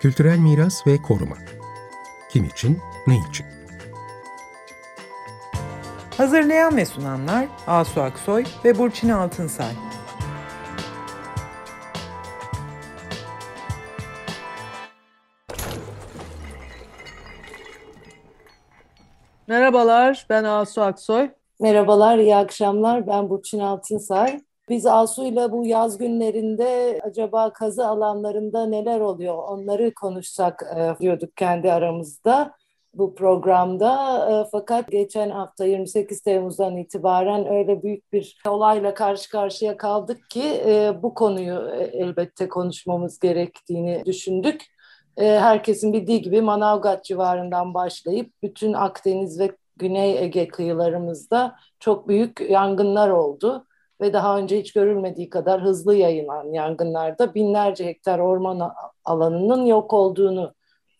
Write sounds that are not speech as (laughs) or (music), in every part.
Kültürel miras ve koruma. Kim için, ne için? Hazırlayan ve sunanlar Asu Aksoy ve Burçin Altınsay. Merhabalar, ben Asu Aksoy. Merhabalar, iyi akşamlar. Ben Burçin Altınsay. Biz Asu'yla bu yaz günlerinde acaba kazı alanlarında neler oluyor onları konuşsak e, diyorduk kendi aramızda bu programda. E, fakat geçen hafta 28 Temmuz'dan itibaren öyle büyük bir olayla karşı karşıya kaldık ki e, bu konuyu elbette konuşmamız gerektiğini düşündük. Herkesin bildiği gibi Manavgat civarından başlayıp bütün Akdeniz ve Güney Ege kıyılarımızda çok büyük yangınlar oldu ve daha önce hiç görülmediği kadar hızlı yayılan yangınlarda binlerce hektar orman alanının yok olduğunu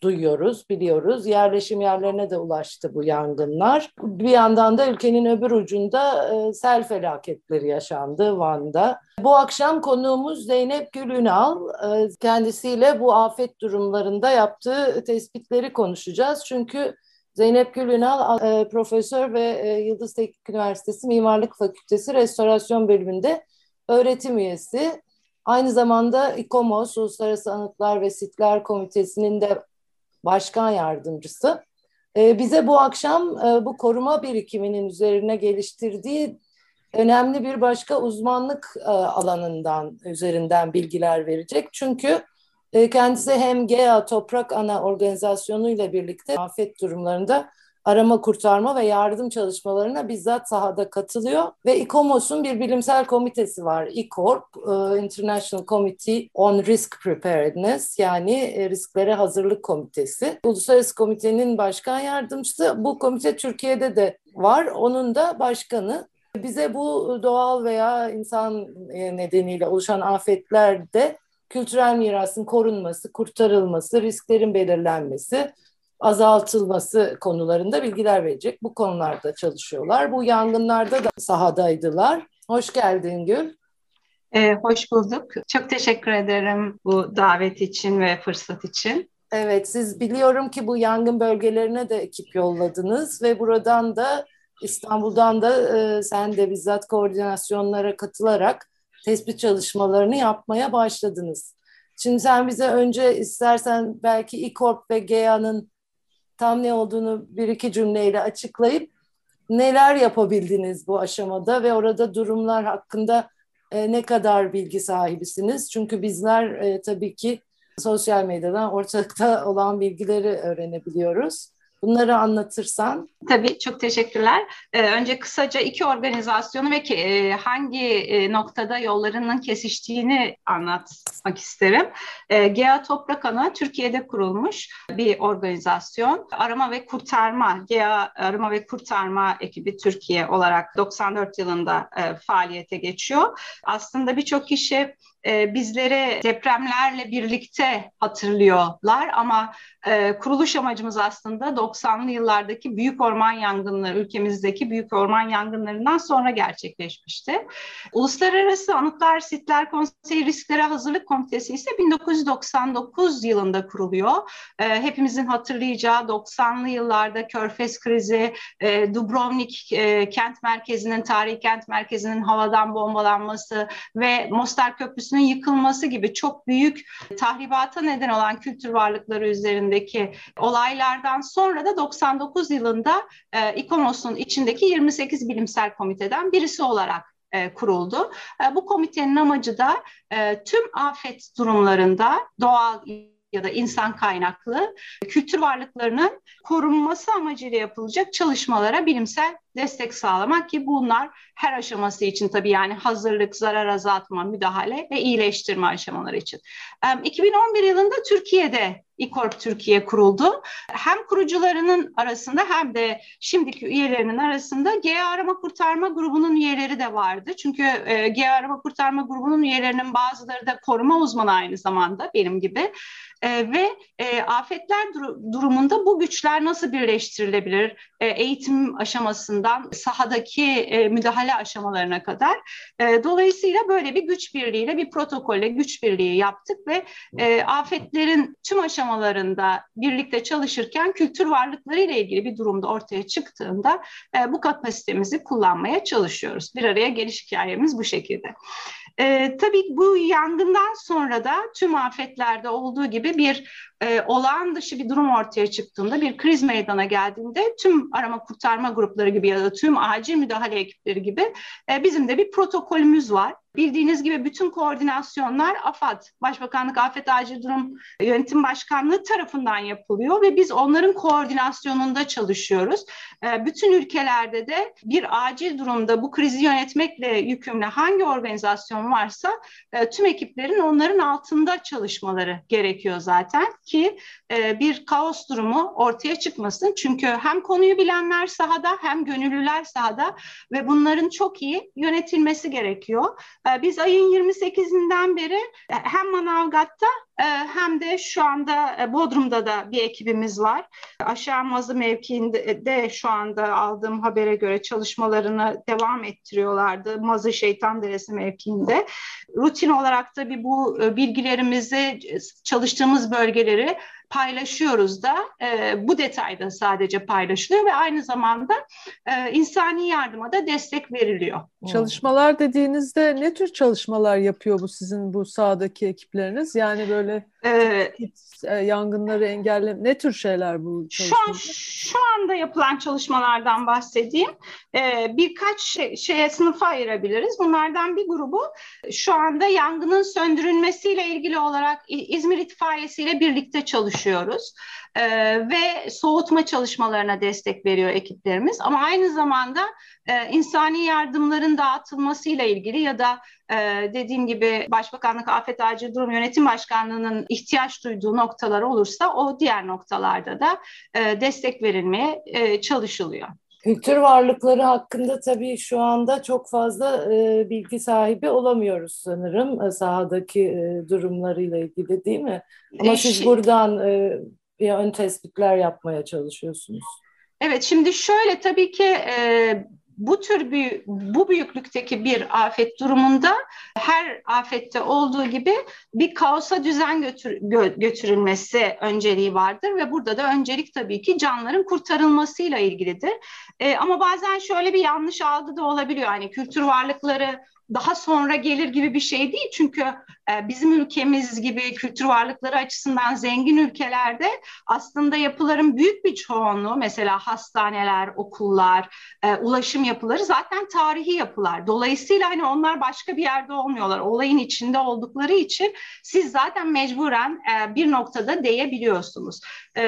duyuyoruz, biliyoruz. Yerleşim yerlerine de ulaştı bu yangınlar. Bir yandan da ülkenin öbür ucunda e, sel felaketleri yaşandı Van'da. Bu akşam konuğumuz Zeynep Gülünal. E, kendisiyle bu afet durumlarında yaptığı tespitleri konuşacağız. Çünkü Zeynep Gül Ünal e, profesör ve e, Yıldız Teknik Üniversitesi Mimarlık Fakültesi Restorasyon Bölümünde öğretim üyesi. Aynı zamanda İKOMOS, Uluslararası Anıtlar ve Sitler Komitesi'nin de başkan yardımcısı. E, bize bu akşam e, bu koruma birikiminin üzerine geliştirdiği önemli bir başka uzmanlık e, alanından üzerinden bilgiler verecek. Çünkü kendisi hem GEA Toprak Ana Organizasyonu ile birlikte afet durumlarında arama kurtarma ve yardım çalışmalarına bizzat sahada katılıyor ve ICOMOS'un bir bilimsel komitesi var. ICORP, e, International Committee on Risk Preparedness yani e, risklere hazırlık komitesi. Uluslararası komitenin başkan yardımcısı. Bu komite Türkiye'de de var. Onun da başkanı. Bize bu doğal veya insan nedeniyle oluşan afetlerde kültürel mirasın korunması, kurtarılması, risklerin belirlenmesi, azaltılması konularında bilgiler verecek. Bu konularda çalışıyorlar. Bu yangınlarda da sahadaydılar. Hoş geldin Gül. Ee, hoş bulduk. Çok teşekkür ederim bu davet için ve fırsat için. Evet, siz biliyorum ki bu yangın bölgelerine de ekip yolladınız ve buradan da İstanbul'dan da e, sen de bizzat koordinasyonlara katılarak tespit çalışmalarını yapmaya başladınız. Şimdi sen bize önce istersen belki İKORP ve GEA'nın tam ne olduğunu bir iki cümleyle açıklayıp neler yapabildiniz bu aşamada ve orada durumlar hakkında e, ne kadar bilgi sahibisiniz? Çünkü bizler e, tabii ki sosyal medyadan ortakta olan bilgileri öğrenebiliyoruz. Bunları anlatırsan. Tabii çok teşekkürler. Ee, önce kısaca iki organizasyonu ve e, hangi e, noktada yollarının kesiştiğini anlatmak isterim. E, GEA Toprak Ana Türkiye'de kurulmuş bir organizasyon. Arama ve kurtarma, GEA Arama ve Kurtarma ekibi Türkiye olarak 94 yılında e, faaliyete geçiyor. Aslında birçok kişi e, bizleri depremlerle birlikte hatırlıyorlar ama e, kuruluş amacımız aslında 90'lı yıllardaki büyük orman yangınları, ülkemizdeki büyük orman yangınlarından sonra gerçekleşmişti. Uluslararası Anıtlar Sitler Konseyi Risklere Hazırlık Komitesi ise 1999 yılında kuruluyor. E, hepimizin hatırlayacağı 90'lı yıllarda Körfez krizi, e, Dubrovnik e, kent merkezinin, tarihi kent merkezinin havadan bombalanması ve Mostar Köprüsü'nün yıkılması gibi çok büyük tahribata neden olan kültür varlıkları üzerindeki olaylardan sonra da 99 yılında e, İKOMOS'un içindeki 28 bilimsel komiteden birisi olarak e, kuruldu. E, bu komitenin amacı da e, tüm afet durumlarında doğal ya da insan kaynaklı kültür varlıklarının korunması amacıyla yapılacak çalışmalara bilimsel destek sağlamak ki bunlar her aşaması için tabii yani hazırlık, zarar azaltma, müdahale ve iyileştirme aşamaları için. 2011 yılında Türkiye'de İKORP Türkiye kuruldu. Hem kurucularının arasında hem de şimdiki üyelerinin arasında G Arama Kurtarma grubunun üyeleri de vardı. Çünkü e, G Arama Kurtarma grubunun üyelerinin bazıları da koruma uzmanı aynı zamanda benim gibi. E, ve e, afetler dur- durumunda bu güçler nasıl birleştirilebilir? E, eğitim aşamasından sahadaki e, müdahale aşamalarına kadar. E, dolayısıyla böyle bir güç birliğiyle, bir protokolle güç birliği yaptık ve e, afetlerin tüm aşamalarında aşamalarında birlikte çalışırken kültür varlıkları ile ilgili bir durumda ortaya çıktığında e, bu kapasitemizi kullanmaya çalışıyoruz. Bir araya geliş hikayemiz bu şekilde. E, tabii bu yangından sonra da tüm afetlerde olduğu gibi bir e, olağan dışı bir durum ortaya çıktığında, bir kriz meydana geldiğinde tüm arama kurtarma grupları gibi ya da tüm acil müdahale ekipleri gibi e, bizim de bir protokolümüz var. Bildiğiniz gibi bütün koordinasyonlar AFAD, Başbakanlık Afet Acil Durum Yönetim Başkanlığı tarafından yapılıyor ve biz onların koordinasyonunda çalışıyoruz. E, bütün ülkelerde de bir acil durumda bu krizi yönetmekle yükümlü hangi organizasyon varsa e, tüm ekiplerin onların altında çalışmaları gerekiyor zaten ki e, bir kaos durumu ortaya çıkmasın. Çünkü hem konuyu bilenler sahada hem gönüllüler sahada ve bunların çok iyi yönetilmesi gerekiyor. E, biz ayın 28'inden beri e, hem Manavgat'ta hem de şu anda e, Bodrum'da da bir ekibimiz var. Aşağı Mazı mevkiinde de şu anda aldığım habere göre çalışmalarını devam ettiriyorlardı. Mazı Şeytan Deresi mevkiinde. Rutin olarak da bir bu bilgilerimizi çalıştığımız bölgeleri paylaşıyoruz da e, bu detayda sadece paylaşılıyor ve aynı zamanda e, insani yardıma da destek veriliyor. Çalışmalar dediğinizde ne tür çalışmalar yapıyor bu sizin bu sahadaki ekipleriniz? Yani böyle ee, yangınları engelle ne tür şeyler bu çalışmalar? Şu, an, şu anda yapılan çalışmalardan bahsedeyim. Ee, birkaç şey, şeye sınıfa ayırabiliriz. Bunlardan bir grubu şu anda yangının söndürülmesiyle ilgili olarak İzmir İtfaiyesi ile birlikte çalışıyoruz. Ee, ve soğutma çalışmalarına destek veriyor ekiplerimiz. Ama aynı zamanda e, insani yardımların dağıtılmasıyla ilgili ya da e, dediğim gibi Başbakanlık Afet Acil Durum Yönetim Başkanlığı'nın ihtiyaç duyduğu noktalar olursa o diğer noktalarda da e, destek verilmeye e, çalışılıyor. Kültür varlıkları hakkında tabii şu anda çok fazla e, bilgi sahibi olamıyoruz sanırım sahadaki e, durumlarıyla ilgili değil mi? Ama e, siz buradan e, bir ön tespitler yapmaya çalışıyorsunuz. Evet, şimdi şöyle tabii ki e, bu tür bir bu büyüklükteki bir afet durumunda her afette olduğu gibi bir kaosa düzen götür, gö, götürülmesi önceliği vardır ve burada da öncelik tabii ki canların kurtarılmasıyla ilgilidir. E, ama bazen şöyle bir yanlış algı da olabiliyor. Hani kültür varlıkları daha sonra gelir gibi bir şey değil. Çünkü e, bizim ülkemiz gibi kültür varlıkları açısından zengin ülkelerde aslında yapıların büyük bir çoğunluğu mesela hastaneler, okullar, e, ulaşım yapıları zaten tarihi yapılar. Dolayısıyla hani onlar başka bir yerde olmuyorlar. Olayın içinde oldukları için siz zaten mecburen e, bir noktada değebiliyorsunuz.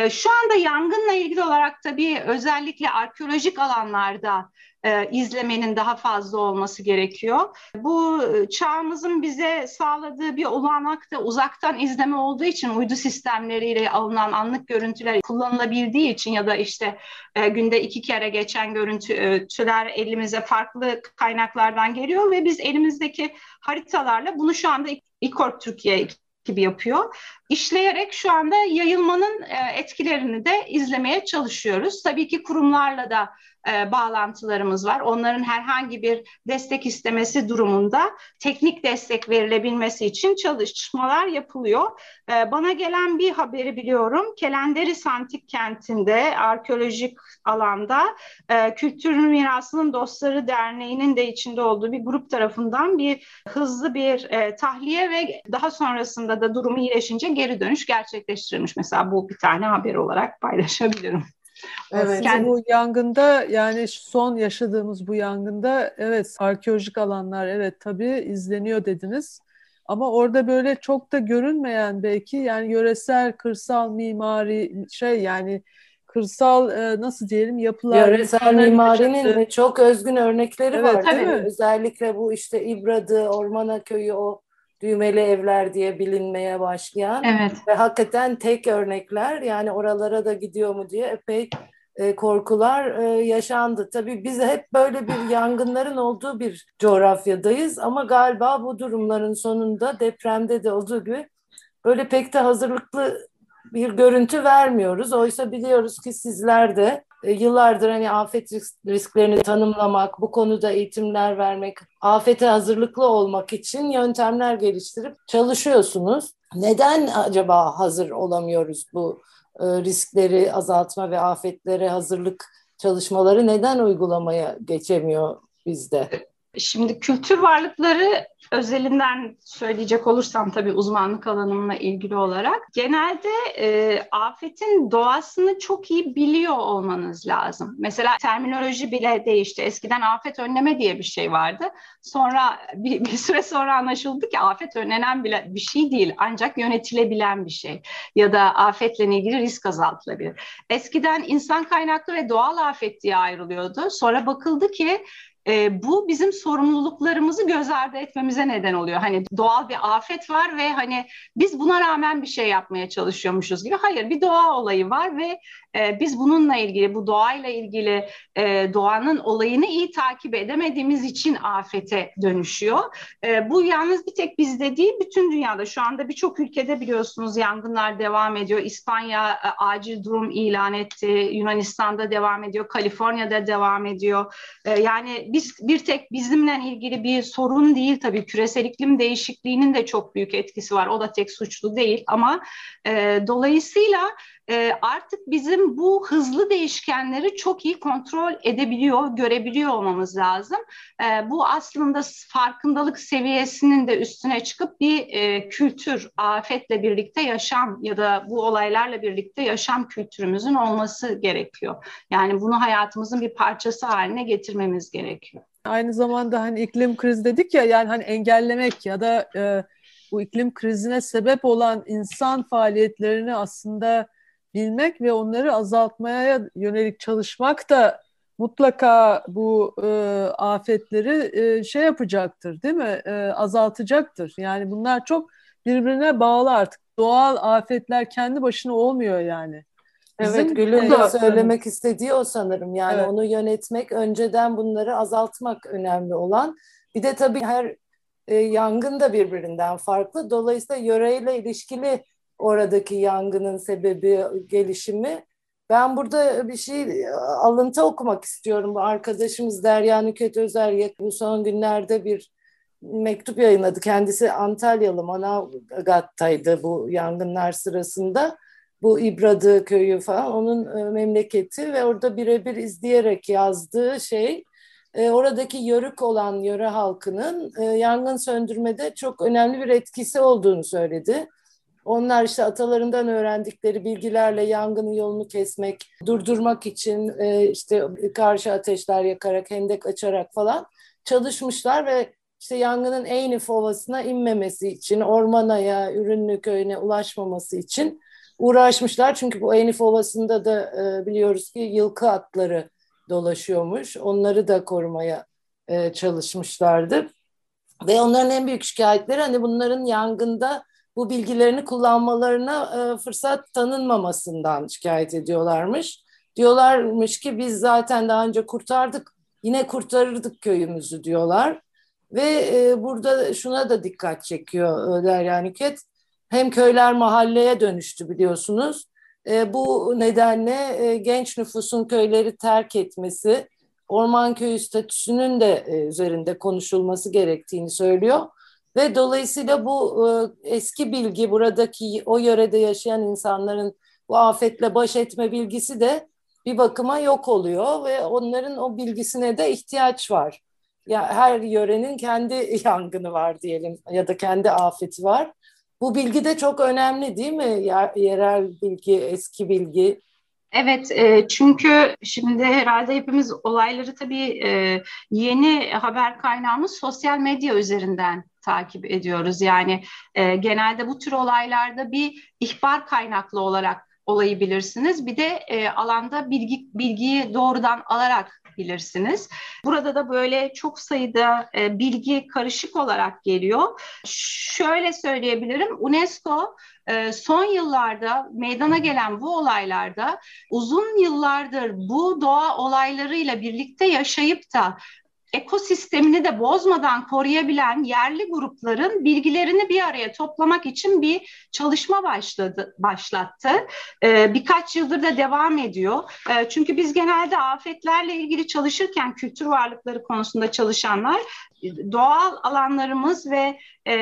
Şu anda yangınla ilgili olarak tabii özellikle arkeolojik alanlarda e, izlemenin daha fazla olması gerekiyor. Bu e, çağımızın bize sağladığı bir olanak da uzaktan izleme olduğu için uydu sistemleriyle alınan anlık görüntüler kullanılabildiği için ya da işte e, günde iki kere geçen görüntüler elimize farklı kaynaklardan geliyor ve biz elimizdeki haritalarla bunu şu anda İKORP Türkiye gibi yapıyor. İşleyerek şu anda yayılmanın e, etkilerini de izlemeye çalışıyoruz. Tabii ki kurumlarla da e, bağlantılarımız var. Onların herhangi bir destek istemesi durumunda teknik destek verilebilmesi için çalışmalar yapılıyor. E, bana gelen bir haberi biliyorum. Kelenderis Antik Kenti'nde arkeolojik alanda e, Kültür Mirasının Dostları Derneği'nin de içinde olduğu bir grup tarafından bir hızlı bir e, tahliye ve daha sonrasında da durumu iyileşince geri dönüş gerçekleştirilmiş. Mesela bu bir tane haber olarak paylaşabilirim. Evet. Yani, bu yangında yani son yaşadığımız bu yangında evet arkeolojik alanlar evet tabii izleniyor dediniz. Ama orada böyle çok da görünmeyen belki yani yöresel kırsal mimari şey yani kırsal e, nasıl diyelim yapılar. Yöresel mimarinin yaşadığı... çok özgün örnekleri evet, var değil mi? Özellikle bu işte İbradı, Ormana Köyü o düğmeli evler diye bilinmeye başlayan evet. ve hakikaten tek örnekler yani oralara da gidiyor mu diye epey e, korkular e, yaşandı. Tabii biz hep böyle bir yangınların olduğu bir coğrafyadayız ama galiba bu durumların sonunda depremde de olduğu gibi böyle pek de hazırlıklı bir görüntü vermiyoruz. Oysa biliyoruz ki sizler de e, yıllardır hani afet risklerini tanımlamak, bu konuda eğitimler vermek, afete hazırlıklı olmak için yöntemler geliştirip çalışıyorsunuz. Neden acaba hazır olamıyoruz bu e, riskleri azaltma ve afetlere hazırlık çalışmaları neden uygulamaya geçemiyor bizde? Şimdi kültür varlıkları özelinden söyleyecek olursam tabii uzmanlık alanımla ilgili olarak genelde e, afetin doğasını çok iyi biliyor olmanız lazım. Mesela terminoloji bile değişti. Eskiden afet önleme diye bir şey vardı. Sonra bir, bir süre sonra anlaşıldı ki afet önlenen bile bir şey değil ancak yönetilebilen bir şey ya da afetle ilgili risk azaltılabilir. Eskiden insan kaynaklı ve doğal afet diye ayrılıyordu. Sonra bakıldı ki e, bu bizim sorumluluklarımızı göz ardı etmemize neden oluyor. Hani doğal bir afet var ve hani biz buna rağmen bir şey yapmaya çalışıyormuşuz gibi. Hayır bir doğa olayı var ve e, biz bununla ilgili, bu doğayla ilgili e, doğanın olayını iyi takip edemediğimiz için afete dönüşüyor. E, bu yalnız bir tek bizde değil, bütün dünyada. Şu anda birçok ülkede biliyorsunuz yangınlar devam ediyor. İspanya e, acil durum ilan etti, Yunanistan'da devam ediyor, Kaliforniya'da devam ediyor. E, yani biz bir tek bizimle ilgili bir sorun değil tabii. Küresel iklim değişikliğinin de çok büyük etkisi var. O da tek suçlu değil ama e, dolayısıyla e, artık bizim bu hızlı değişkenleri çok iyi kontrol edebiliyor, görebiliyor olmamız lazım. E, bu aslında farkındalık seviyesinin de üstüne çıkıp bir e, kültür, afetle birlikte yaşam ya da bu olaylarla birlikte yaşam kültürümüzün olması gerekiyor. Yani bunu hayatımızın bir parçası haline getirmemiz gerekiyor. Aynı zamanda hani iklim krizi dedik ya yani hani engellemek ya da e, bu iklim krizine sebep olan insan faaliyetlerini aslında bilmek ve onları azaltmaya yönelik çalışmak da mutlaka bu e, afetleri e, şey yapacaktır değil mi? E, azaltacaktır. Yani bunlar çok birbirine bağlı artık. Doğal afetler kendi başına olmuyor yani. Bizim evet Gül'ün de söylemek istediği o sanırım. Yani evet. onu yönetmek, önceden bunları azaltmak önemli olan. Bir de tabii her e, yangın da birbirinden farklı. Dolayısıyla yöreyle ilişkili oradaki yangının sebebi, gelişimi. Ben burada bir şey alıntı okumak istiyorum. Bu arkadaşımız Derya Nüket Özer bu son günlerde bir mektup yayınladı. Kendisi Antalyalı Manavgat'taydı bu yangınlar sırasında. Bu İbradı köyü falan onun e, memleketi ve orada birebir izleyerek yazdığı şey e, oradaki yörük olan yöre halkının e, yangın söndürmede çok önemli bir etkisi olduğunu söyledi. Onlar işte atalarından öğrendikleri bilgilerle yangının yolunu kesmek, durdurmak için e, işte karşı ateşler yakarak, hendek açarak falan çalışmışlar ve işte yangının Eynif Ovası'na inmemesi için, ormana ya Ürünlü Köyü'ne ulaşmaması için uğraşmışlar. Çünkü bu Eynif Ovası'nda da e, biliyoruz ki yılkı atları dolaşıyormuş. Onları da korumaya e, çalışmışlardı. Ve onların en büyük şikayetleri hani bunların yangında bu bilgilerini kullanmalarına e, fırsat tanınmamasından şikayet ediyorlarmış. Diyorlarmış ki biz zaten daha önce kurtardık, yine kurtarırdık köyümüzü diyorlar. Ve e, burada şuna da dikkat çekiyor Derya Nüket. Hem köyler mahalleye dönüştü biliyorsunuz. E, bu nedenle e, genç nüfusun köyleri terk etmesi, orman köyü statüsünün de e, üzerinde konuşulması gerektiğini söylüyor. Ve dolayısıyla bu e, eski bilgi buradaki o yörede yaşayan insanların bu afetle baş etme bilgisi de bir bakıma yok oluyor ve onların o bilgisine de ihtiyaç var. Ya her yörenin kendi (laughs) yangını var diyelim ya da kendi afeti var. Bu bilgi de çok önemli değil mi? Yerel bilgi, eski bilgi. Evet, e, çünkü şimdi herhalde hepimiz olayları tabii e, yeni haber kaynağımız sosyal medya üzerinden takip ediyoruz. Yani e, genelde bu tür olaylarda bir ihbar kaynaklı olarak olayı bilirsiniz. Bir de e, alanda bilgi bilgiyi doğrudan alarak bilirsiniz. Burada da böyle çok sayıda e, bilgi karışık olarak geliyor. Şöyle söyleyebilirim. UNESCO e, son yıllarda meydana gelen bu olaylarda uzun yıllardır bu doğa olaylarıyla birlikte yaşayıp da ekosistemini de bozmadan koruyabilen yerli grupların bilgilerini bir araya toplamak için bir çalışma başladı başlattı. E, birkaç yıldır da devam ediyor. E, çünkü biz genelde afetlerle ilgili çalışırken kültür varlıkları konusunda çalışanlar doğal alanlarımız ve e,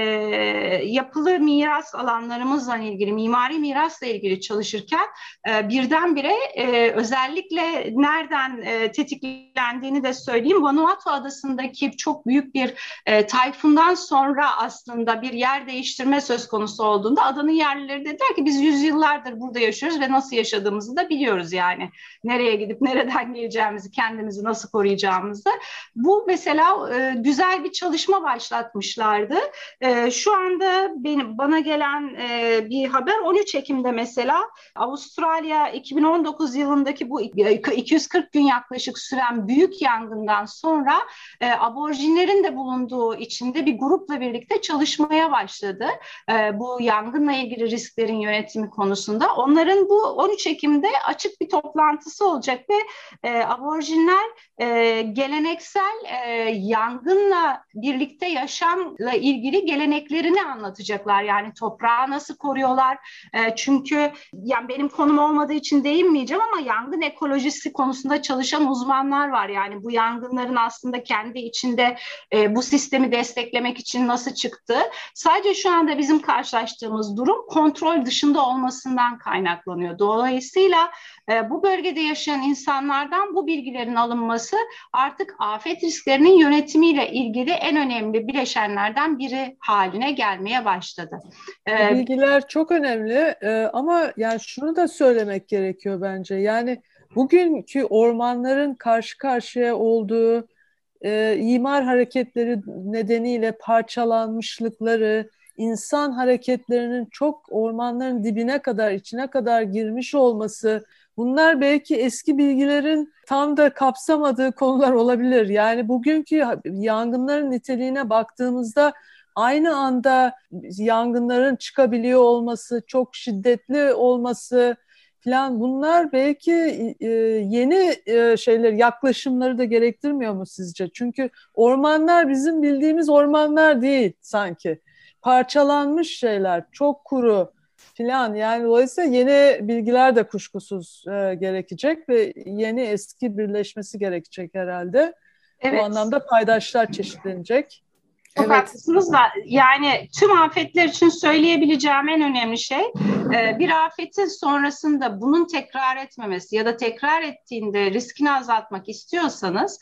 yapılı miras alanlarımızla ilgili, mimari mirasla ilgili çalışırken e, birdenbire e, özellikle nereden e, tetiklendiğini de söyleyeyim. Vanuatu adasındaki çok büyük bir e, tayfundan sonra aslında bir yer değiştirme söz konusu olduğunda adanın yerlileri dediler ki biz yüzyıllardır burada yaşıyoruz ve nasıl yaşadığımızı da biliyoruz yani. Nereye gidip nereden geleceğimizi, kendimizi nasıl koruyacağımızı. Bu mesela e, güzel bir çalışma başlatmışlardı. E, şu anda benim bana gelen e, bir haber 13 Ekim'de mesela Avustralya 2019 yılındaki bu 240 gün yaklaşık süren büyük yangından sonra e, aborjinlerin de bulunduğu içinde bir grupla birlikte çalışmaya başladı. E, bu yangınla ilgili risklerin yönetimi konusunda. Onların bu 13 Ekim'de açık bir toplantısı olacak ve e, aborjinler e, geleneksel e, yangınla birlikte yaşamla ilgili geleneklerini anlatacaklar. Yani toprağı nasıl koruyorlar? E, çünkü yani benim konum olmadığı için değinmeyeceğim ama yangın ekolojisi konusunda çalışan uzmanlar var. Yani bu yangınların aslında kendi içinde e, bu sistemi desteklemek için nasıl çıktı? Sadece şu anda bizim karşılaştığımız durum kontrol dışında olmasından kaynaklanıyor. Dolayısıyla e, bu bölgede yaşayan insanlardan bu bilgilerin alınması artık afet risklerinin yönetimiyle ilgili en önemli bileşenlerden biri haline gelmeye başladı. E, bilgiler çok önemli e, ama yani şunu da söylemek gerekiyor bence. Yani bugünkü ormanların karşı karşıya olduğu e, imar hareketleri nedeniyle parçalanmışlıkları, insan hareketlerinin çok ormanların dibine kadar, içine kadar girmiş olması, bunlar belki eski bilgilerin tam da kapsamadığı konular olabilir. Yani bugünkü yangınların niteliğine baktığımızda aynı anda yangınların çıkabiliyor olması, çok şiddetli olması falan bunlar belki e, yeni e, şeyler, yaklaşımları da gerektirmiyor mu sizce? Çünkü ormanlar bizim bildiğimiz ormanlar değil sanki. Parçalanmış şeyler, çok kuru filan. Yani dolayısıyla yeni bilgiler de kuşkusuz e, gerekecek ve yeni eski birleşmesi gerekecek herhalde. Evet. Bu anlamda paydaşlar çeşitlenecek. Çok evet. haklısınız da yani tüm afetler için söyleyebileceğim en önemli şey e, bir afetin sonrasında bunun tekrar etmemesi ya da tekrar ettiğinde riskini azaltmak istiyorsanız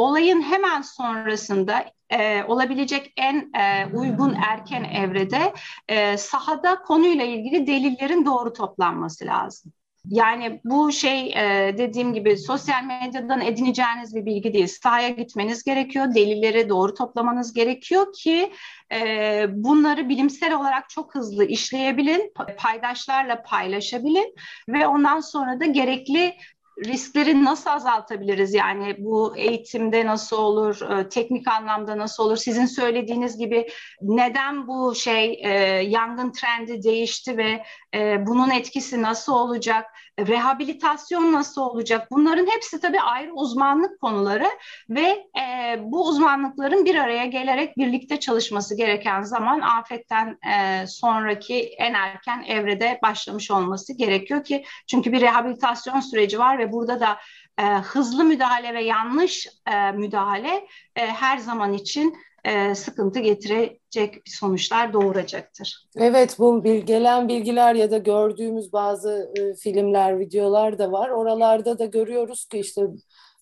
olayın hemen sonrasında e, olabilecek en e, uygun erken evrede e, sahada konuyla ilgili delillerin doğru toplanması lazım. Yani bu şey e, dediğim gibi sosyal medyadan edineceğiniz bir bilgi değil. Sahaya gitmeniz gerekiyor, delilleri doğru toplamanız gerekiyor ki e, bunları bilimsel olarak çok hızlı işleyebilin, paydaşlarla paylaşabilin ve ondan sonra da gerekli riskleri nasıl azaltabiliriz? Yani bu eğitimde nasıl olur, e, teknik anlamda nasıl olur? Sizin söylediğiniz gibi neden bu şey e, yangın trendi değişti ve e, bunun etkisi nasıl olacak? Rehabilitasyon nasıl olacak? Bunların hepsi tabii ayrı uzmanlık konuları ve e, bu uzmanlıkların bir araya gelerek birlikte çalışması gereken zaman afetten e, sonraki en erken evrede başlamış olması gerekiyor ki çünkü bir rehabilitasyon süreci var ve burada da e, hızlı müdahale ve yanlış e, müdahale e, her zaman için e, sıkıntı getirecek sonuçlar doğuracaktır. Evet bu gelen bilgiler ya da gördüğümüz bazı e, filmler, videolar da var. Oralarda da görüyoruz ki işte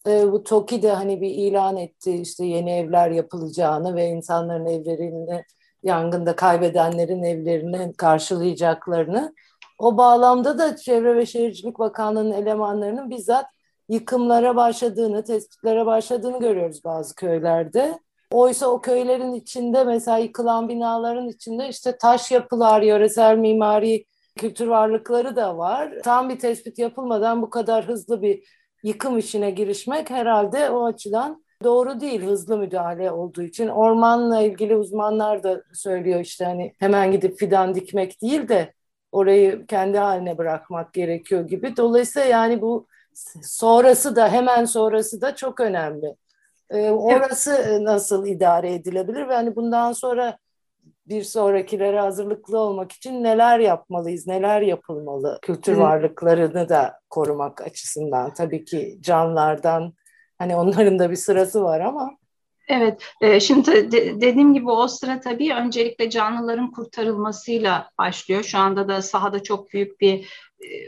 e, bu TOKİ de hani bir ilan etti işte yeni evler yapılacağını ve insanların evlerini yangında kaybedenlerin evlerini karşılayacaklarını. O bağlamda da Çevre ve Şehircilik Bakanlığı'nın elemanlarının bizzat yıkımlara başladığını, tespitlere başladığını görüyoruz bazı köylerde. Oysa o köylerin içinde mesela yıkılan binaların içinde işte taş yapılar, yöresel mimari kültür varlıkları da var. Tam bir tespit yapılmadan bu kadar hızlı bir yıkım işine girişmek herhalde o açıdan doğru değil hızlı müdahale olduğu için. Ormanla ilgili uzmanlar da söylüyor işte hani hemen gidip fidan dikmek değil de orayı kendi haline bırakmak gerekiyor gibi. Dolayısıyla yani bu sonrası da hemen sonrası da çok önemli. E, orası evet. nasıl idare edilebilir ve hani bundan sonra bir sonrakilere hazırlıklı olmak için neler yapmalıyız, neler yapılmalı kültür evet. varlıklarını da korumak açısından tabii ki canlardan hani onların da bir sırası var ama Evet, e, şimdi de, dediğim gibi o sıra tabii öncelikle canlıların kurtarılmasıyla başlıyor. Şu anda da sahada çok büyük bir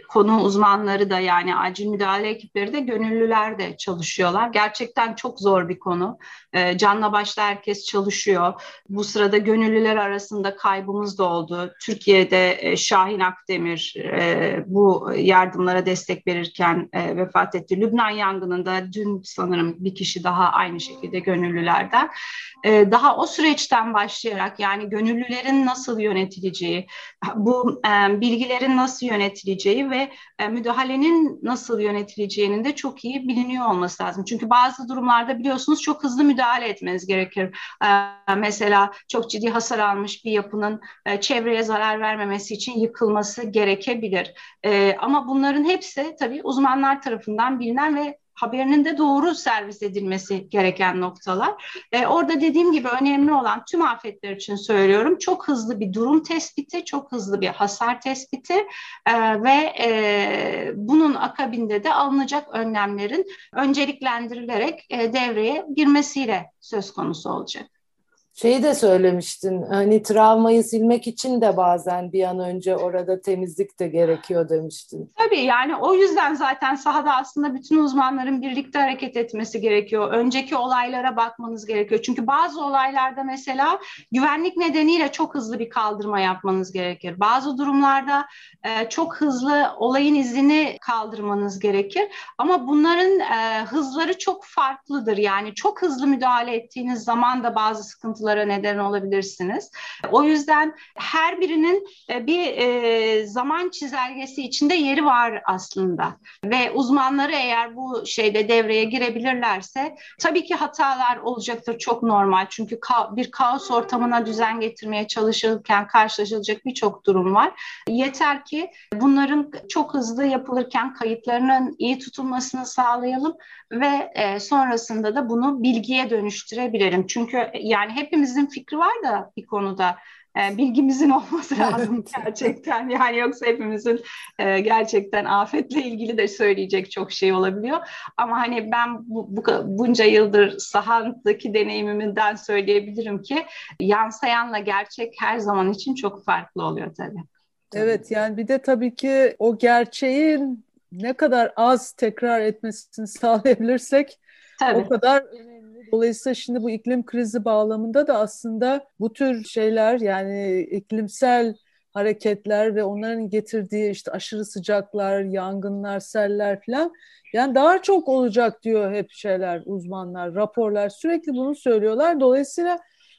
konu uzmanları da yani acil müdahale ekipleri de gönüllüler de çalışıyorlar. Gerçekten çok zor bir konu. E, canla başla herkes çalışıyor. Bu sırada gönüllüler arasında kaybımız da oldu. Türkiye'de e, Şahin Akdemir e, bu yardımlara destek verirken e, vefat etti. Lübnan yangınında dün sanırım bir kişi daha aynı şekilde gönüllülerden. E, daha o süreçten başlayarak yani gönüllülerin nasıl yönetileceği, bu e, bilgilerin nasıl yönetileceği yönetileceği ve e, müdahalenin nasıl yönetileceğinin de çok iyi biliniyor olması lazım. Çünkü bazı durumlarda biliyorsunuz çok hızlı müdahale etmeniz gerekir. E, mesela çok ciddi hasar almış bir yapının e, çevreye zarar vermemesi için yıkılması gerekebilir. Ama bunların hepsi tabii uzmanlar tarafından bilinen ve haberinin de doğru servis edilmesi gereken noktalar. E, orada dediğim gibi önemli olan tüm afetler için söylüyorum çok hızlı bir durum tespiti, çok hızlı bir hasar tespiti e, ve e, bunun akabinde de alınacak önlemlerin önceliklendirilerek e, devreye girmesiyle söz konusu olacak. Şeyi de söylemiştin hani travmayı silmek için de bazen bir an önce orada temizlik de gerekiyor demiştin. Tabii yani o yüzden zaten sahada aslında bütün uzmanların birlikte hareket etmesi gerekiyor. Önceki olaylara bakmanız gerekiyor. Çünkü bazı olaylarda mesela güvenlik nedeniyle çok hızlı bir kaldırma yapmanız gerekir. Bazı durumlarda e, çok hızlı olayın izini kaldırmanız gerekir. Ama bunların e, hızları çok farklıdır. Yani çok hızlı müdahale ettiğiniz zaman da bazı sıkıntılar sıkıntılara neden olabilirsiniz. O yüzden her birinin e, bir e, zaman çizelgesi içinde yeri var aslında. Ve uzmanları eğer bu şeyde devreye girebilirlerse tabii ki hatalar olacaktır çok normal. Çünkü bir kaos ortamına düzen getirmeye çalışırken karşılaşılacak birçok durum var. Yeter ki bunların çok hızlı yapılırken kayıtlarının iyi tutulmasını sağlayalım ve e, sonrasında da bunu bilgiye dönüştürebilirim. Çünkü yani hepimizin fikri var da bir konuda e, bilgimizin olması lazım gerçekten. (laughs) Yani yoksa hepimizin e, gerçekten afetle ilgili de söyleyecek çok şey olabiliyor. Ama hani ben bu, bu bunca yıldır sahadaki deneyimimden söyleyebilirim ki yansıyanla gerçek her zaman için çok farklı oluyor tabii. Evet yani bir de tabii ki o gerçeğin ne kadar az tekrar etmesini (laughs) sağlayabilirsek Tabii. o kadar önemli. Dolayısıyla şimdi bu iklim krizi bağlamında da aslında bu tür şeyler yani iklimsel hareketler ve onların getirdiği işte aşırı sıcaklar, yangınlar, seller falan yani daha çok olacak diyor hep şeyler uzmanlar, raporlar sürekli bunu söylüyorlar. Dolayısıyla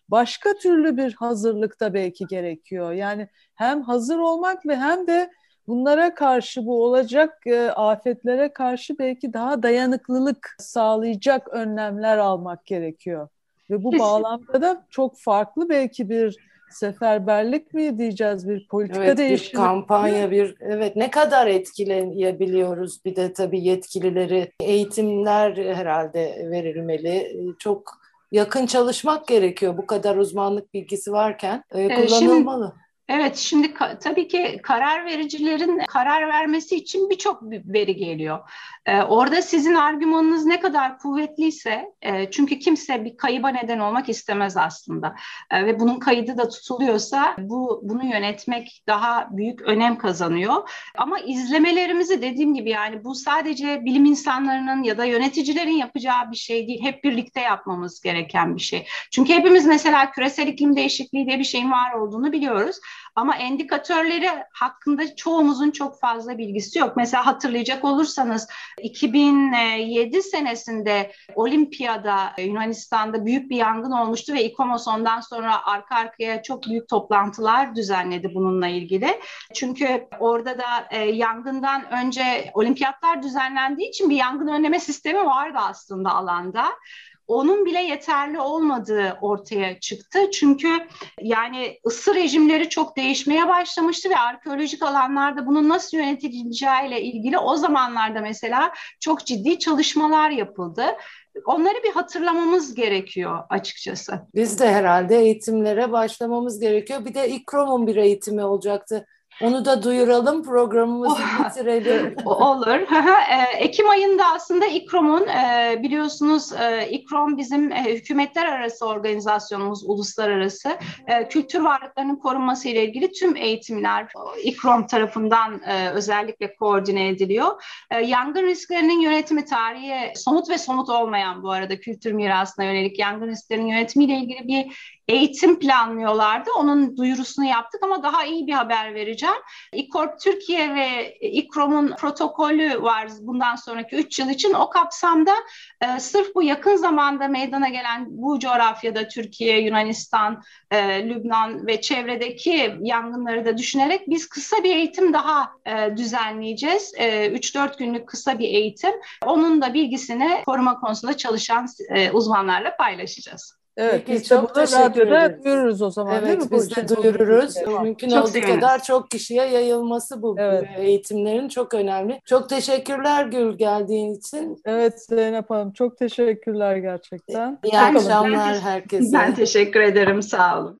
başka türlü bir hazırlık da belki gerekiyor. Yani hem hazır olmak ve hem de bunlara karşı bu olacak e, afetlere karşı belki daha dayanıklılık sağlayacak önlemler almak gerekiyor. Ve bu bağlamda da çok farklı belki bir seferberlik mi diyeceğiz bir politika evet, değişimi. Bir kampanya bir evet ne kadar etkileyebiliyoruz bir de tabii yetkilileri eğitimler herhalde verilmeli. Çok yakın çalışmak gerekiyor bu kadar uzmanlık bilgisi varken e, kullanılmalı. Şimdi Evet, şimdi tabii ki karar vericilerin karar vermesi için birçok veri geliyor. Ee, orada sizin argümanınız ne kadar kuvvetliyse, e, çünkü kimse bir kayıba neden olmak istemez aslında e, ve bunun kaydı da tutuluyorsa bu bunu yönetmek daha büyük önem kazanıyor. Ama izlemelerimizi dediğim gibi yani bu sadece bilim insanlarının ya da yöneticilerin yapacağı bir şey değil, hep birlikte yapmamız gereken bir şey. Çünkü hepimiz mesela küresel iklim değişikliği diye bir şeyin var olduğunu biliyoruz. Ama endikatörleri hakkında çoğumuzun çok fazla bilgisi yok. Mesela hatırlayacak olursanız 2007 senesinde Olimpiyada Yunanistan'da büyük bir yangın olmuştu ve İKOMOS ondan sonra arka arkaya çok büyük toplantılar düzenledi bununla ilgili. Çünkü orada da e, yangından önce olimpiyatlar düzenlendiği için bir yangın önleme sistemi vardı aslında alanda. Onun bile yeterli olmadığı ortaya çıktı. Çünkü yani ısı rejimleri çok değişmeye başlamıştı ve arkeolojik alanlarda bunun nasıl yönetileceğiyle ilgili o zamanlarda mesela çok ciddi çalışmalar yapıldı. Onları bir hatırlamamız gerekiyor açıkçası. Biz de herhalde eğitimlere başlamamız gerekiyor. Bir de İkrom'un bir eğitimi olacaktı. Onu da duyuralım, programımızı Oh. bitirelim. (laughs) Olur. (laughs) E, Ekim ayında aslında İKROM'un e, biliyorsunuz e, İKROM bizim hükümetler arası organizasyonumuz, uluslararası kültür varlıklarının korunması ile ilgili tüm eğitimler İKROM tarafından özellikle koordine ediliyor. Yangın risklerinin yönetimi tarihi somut ve somut olmayan bu arada kültür mirasına yönelik yangın risklerinin yönetimiyle ilgili bir eğitim planlıyorlardı. Onun duyurusunu yaptık ama daha iyi bir haber vereceğim. İKORP Türkiye ve İKROM'un protokolü var bundan sonraki 3 yıl için. O kapsamda e, sırf bu yakın zamanda meydana gelen bu coğrafyada Türkiye, Yunanistan, e, Lübnan ve çevredeki yangınları da düşünerek biz kısa bir eğitim daha e, düzenleyeceğiz. E, 3-4 günlük kısa bir eğitim. Onun da bilgisini koruma konusunda çalışan e, uzmanlarla paylaşacağız. Evet, Peki, biz de çok burada teşekkür radyoda ederiz. duyururuz o zaman değil mi? Evet, biz de duyururuz. Evet. Mümkün Çok olduğu kadar çok kişiye yayılması bu Evet. eğitimlerin çok önemli. Çok teşekkürler Gül geldiğin için. Evet Zeynep Hanım çok teşekkürler gerçekten. İyi Ben- akşamlar herkese. Ben teşekkür ederim. Sağ olun.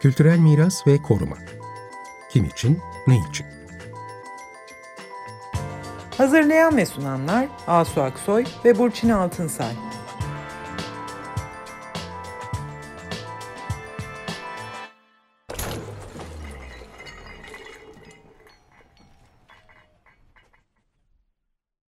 Kültürel miras ve koruma. Kim için, ne için? Hazırlayan ve sunanlar Asu Aksoy ve Burçin Altınsay.